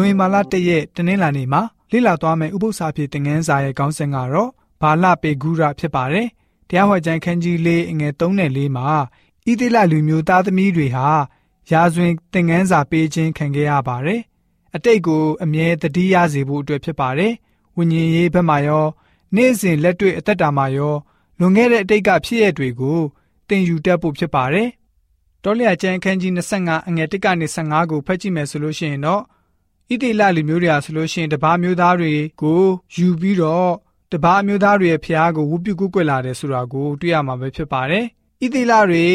နိုဝင်ဘာလ၁ရက်တနင်္လာနေ့မှာလေ့လာသွားမယ့်ဥပုသ္စာပြေသင်ခန်းစာရဲ့ခေါင်းစဉ်ကတော့ဘာလပေဂုရဖြစ်ပါတယ်။တရားဟောကြံခန်းကြီးလေးအငယ်3နဲ့4မှာဣတိလလူမျိုးသားသမီးတွေဟာရာဇဝင်သင်ခန်းစာပေးခြင်းခံခဲ့ရပါတယ်။အတိတ်ကိုအမြဲတတိယစေဖို့အတွက်ဖြစ်ပါတယ်။ဝိညာဉ်ရေးဘက်မှာရောနေ့စဉ်လက်တွေ့အသက်တာမှာရောလွန်ခဲ့တဲ့အတိတ်ကဖြစ်ရတွေကိုသင်ယူတတ်ဖို့ဖြစ်ပါတယ်။တောလျာကျမ်းခန်းကြီး25အငယ်1ကနေ15ကိုဖတ်ကြည့်မယ်ဆိုလို့ရှိရင်တော့ ဣတိလလူမျိုးတွေဟာဆိုလို့ရှိရင်တပားမျိုးသားတွေကိုယူပြီးတော့တပားမျိုးသားတွေရဲ့ဖျားကိုဝုပြုကုကွယ်လာတယ်ဆိုတာကိုတွေ့ရမှာပဲဖြစ်ပါတယ်။ဣတိလတွေ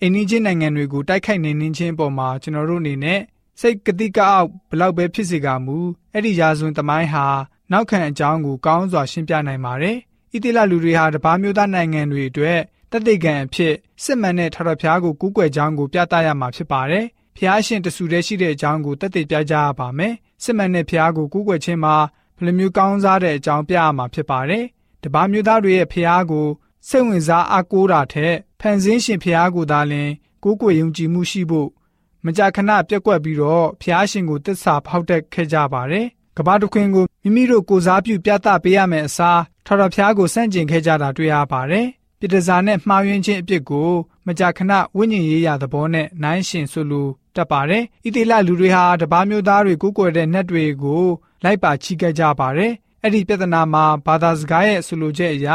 အိန္ဒိချင်းနိုင်ငံတွေကိုတိုက်ခိုက်နေနှင်းချင်းပေါ်မှာကျွန်တော်တို့အနေနဲ့စိတ်ကတိကအောက်ဘလောက်ပဲဖြစ်စေကမူအဲ့ဒီရာဇဝင်သမိုင်းဟာနောက်ခံအကြောင်းကိုကောင်းစွာရှင်းပြနိုင်ပါတယ်။ဣတိလလူတွေဟာတပားမျိုးသားနိုင်ငံတွေအတွက်တသက်ခံအဖြစ်စစ်မှန်တဲ့ထာဝရဘုရားကိုကူးကွယ်ကြောင်းကိုပြသရမှာဖြစ်ပါတယ်။ ဖျားရှင်တဆူတည်းရှိတဲ့အကြောင်းကိုတသက်ပြကြရပါမယ်။စစ်မှန်တဲ့ဖျားကိုကူးကွယ်ခြင်းမှာဘယ်လိုမျိုးကောင်းစားတဲ့အကြောင်းပြရမှာဖြစ်ပါတယ်။တပားမျိုးသားတွေရဲ့ဖျားကိုစိတ်ဝင်စားအားကိုးတာထက်ဖန်ဆင်းရှင်ဖျားကိုသာလျှင်ကိုးကွယ်ယုံကြည်မှုရှိဖို့မကြာခဏပြက်ကွက်ပြီးတော့ဖျားရှင်ကိုတစ္ဆာဖောက်တက်ခဲ့ကြပါတယ်။ကဘာတခွင်ကိုမိမိတို့ကိုစားပြုပြသပေးရမယ့်အစားထော်တော်ဖျားကိုစန့်ကျင်ခဲ့ကြတာတွေ့ရပါတယ်။ပြည်တစားနဲ့မှားယွင်းခြင်းအဖြစ်ကိုမကြာခဏဝိညာဉ်ရေးရာသဘောနဲ့နိုင်ရှင်ဆိုလို တတ်ပါတယ်။ဣတိလလူတွေဟာတပားမျိုးသားတွေကိုကိုယ်တဲ့နတ်တွေကိုလိုက်ပါချီခဲ့ကြပါတယ်။အဲ့ဒီပြဿနာမှာဘာသာစကားရဲ့ဆိုလိုချက်အရ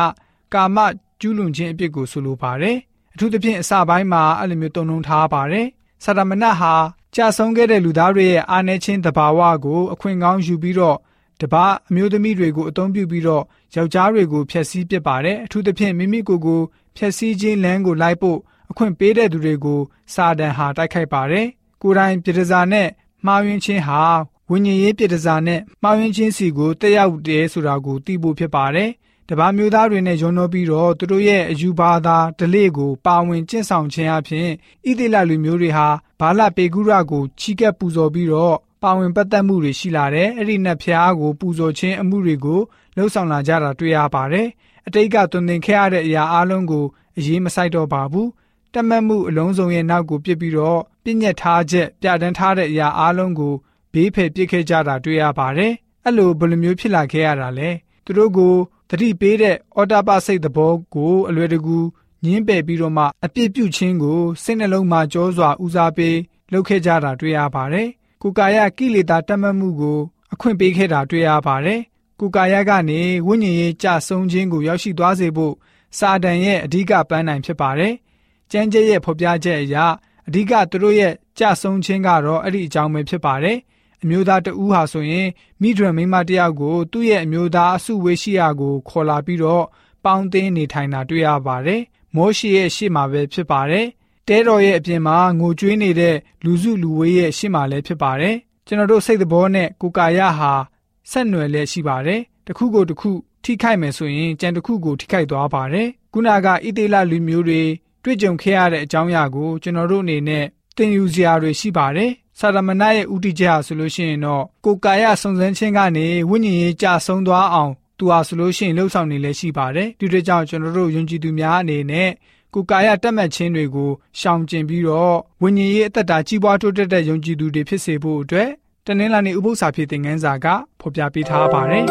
ကာမကျူးလွန်ခြင်းအဖြစ်ကိုဆိုလိုပါတယ်။အထူးသဖြင့်အစပိုင်းမှာအဲ့လိုမျိုးတုံ့နှုံထားပါတယ်။စာတမဏတ်ဟာကြာဆုံးခဲ့တဲ့လူသားတွေရဲ့အာဏာချင်းတဘာဝကိုအခွင့်ကောင်းယူပြီးတော့တပားအမျိုးသမီးတွေကိုအသုံးပြုပြီးတော့ယောက်ျားတွေကိုဖျက်ဆီးပစ်ပါတယ်အထူးသဖြင့်မိမိကိုယ်ကိုဖျက်ဆီးခြင်းလမ်းကိုလိုက်ဖို့အခွင့်ပေးတဲ့သူတွေကိုစာတန်ဟာတိုက်ခိုက်ပါတယ် ကိုယ်တိုင်ပြည်တစားနဲ့မှားယွင်းခြင်းဟာဝိညာဉ်ရေးပြည်တစားနဲ့မှားယွင်းခြင်းစီကိုတက်ရောက်တယ်ဆိုတာကိုသိဖို့ဖြစ်ပါတယ်တပားမျိုးသားတွေနဲ့ရုံတော့ပြီးတော့သူတို့ရဲ့အယူဘာသာဓလေ့ကိုပါဝင်ကျင့်ဆောင်ခြင်းအပြင်ဣတိလလူမျိုးတွေဟာဘာလပေကုရကိုချီးကပ်ပူဇော်ပြီးတော့ပါဝင်ပတ်သက်မှုတွေရှိလာတယ်အဲ့ဒီနတ်ဖျားကိုပူဇော်ခြင်းအမှုတွေကိုလှုပ်ဆောင်လာကြတာတွေ့ရပါတယ်အတိတ်ကသွန်သင်ခဲ့ရတဲ့အရာအလုံးကိုအရေးမဆိုင်တော့ပါဘူး တမတ်မှုအလုံးစုံရဲ့နောက်ကိုပြစ်ပြီးတော့ပြည့်ညက်ထားချက်ပြဋ္ဌာန်းထားတဲ့အရာအလုံးကိုဘေးဖယ်ပစ်ခဲ့ကြတာတွေ့ရပါတယ်အဲ့လိုဘယ်လိုမျိုးဖြစ်လာခဲ့ရတာလဲသူတို့ကိုတတိပေးတဲ့အော်တာပစိတ်သဘောကိုအလွယ်တကူညင်းပယ်ပြီးတော့မှအပြစ်ပြုခြင်းကိုစိတ်နှလုံးမှာကြောစွာဦးစားပေးလုပ်ခဲ့ကြတာတွေ့ရပါတယ်။ကိုကာယကိလေသာတတ်မှတ်မှုကိုအခွင့်ပေးခဲ့တာတွေ့ရပါတယ်။ကိုကာယကနေဝိညာဉ်ရေးကြဆုံးခြင်းကိုရောက်ရှိသွားစေဖို့စာတန်ရဲ့အဓိကပန်းနိုင်ဖြစ်ပါတယ်။ ကျမ်းကျက်ရဲ့ဖော်ပြချက်အရအဓိကသူတို့ရဲ့ကြဆုံးခြင်းကတော့အဲ့ဒီအကြောင်းပဲဖြစ်ပါတယ်။အမျိုးသားတဦးဟာဆိုရင်မိဒရမိမတယောက်ကိုသူ့ရဲ့အမျိုးသားအစုဝေးရှိရာကိုခေါ်လာပြီးတော့ပေါင်းသင်းနေထိုင်တာတွေ့ရပါတယ်။မောရှိရဲ့ရှေ့မှာပဲဖြစ်ပါတယ်။တဲတော်ရဲ့အပြင်မှာငိုကြွေးနေတဲ့လူစုလူဝေးရဲ့ရှေ့မှာလည်းဖြစ်ပါတယ်။ကျွန်တော်တို့စိတ်သဘောနဲ့ကိုကာယဟာဆက်နွယ်လည်းရှိပါတယ်။တစ်ခုကိုတစ်ခုထိခိုက်မယ်ဆိုရင်ကြံတစ်ခုကိုထိခိုက်သွားပါတယ်။ခုနကဣသေလလူမျိုးတွေ တွေ့ကြုံခဲ့ရတဲ့အကြောင်းအရာကိုကျွန်တော်တို့အနေနဲ့သင်ယူစရာတွေရှိပါတယ်။စာရမဏရဲ့ဥတီချက်ဟာဆိုလို့ရှိရင်တော့ကိုကာယစုံစမ်းခြင်းကနေဝိညာဉ်ရေးကြဆုံးသွားအောင်သူဟာဆိုလို့ရှိရင်လှုပ်ဆောင်နေလည်းရှိပါတယ်ဒီတို့ကြောင့်ကျွန်တော်တို့ယုံကြည်သူများအနေနဲ့ကိုကာယတက်မှတ်ခြင်းတွေကိုရှောင်ကျဉ်ပြီးတော့ဝိညာဉ်ရေးအသက်တာကြီးပွားတိုးတက်တဲ့ယုံကြည်သူတွေဖြစ်စေဖို့အတွက်တနင်္လာနေ့ဥပုသ္စာဖြစ်တဲ့ငန်းစာကဖော်ပြပေးထားပါတယ်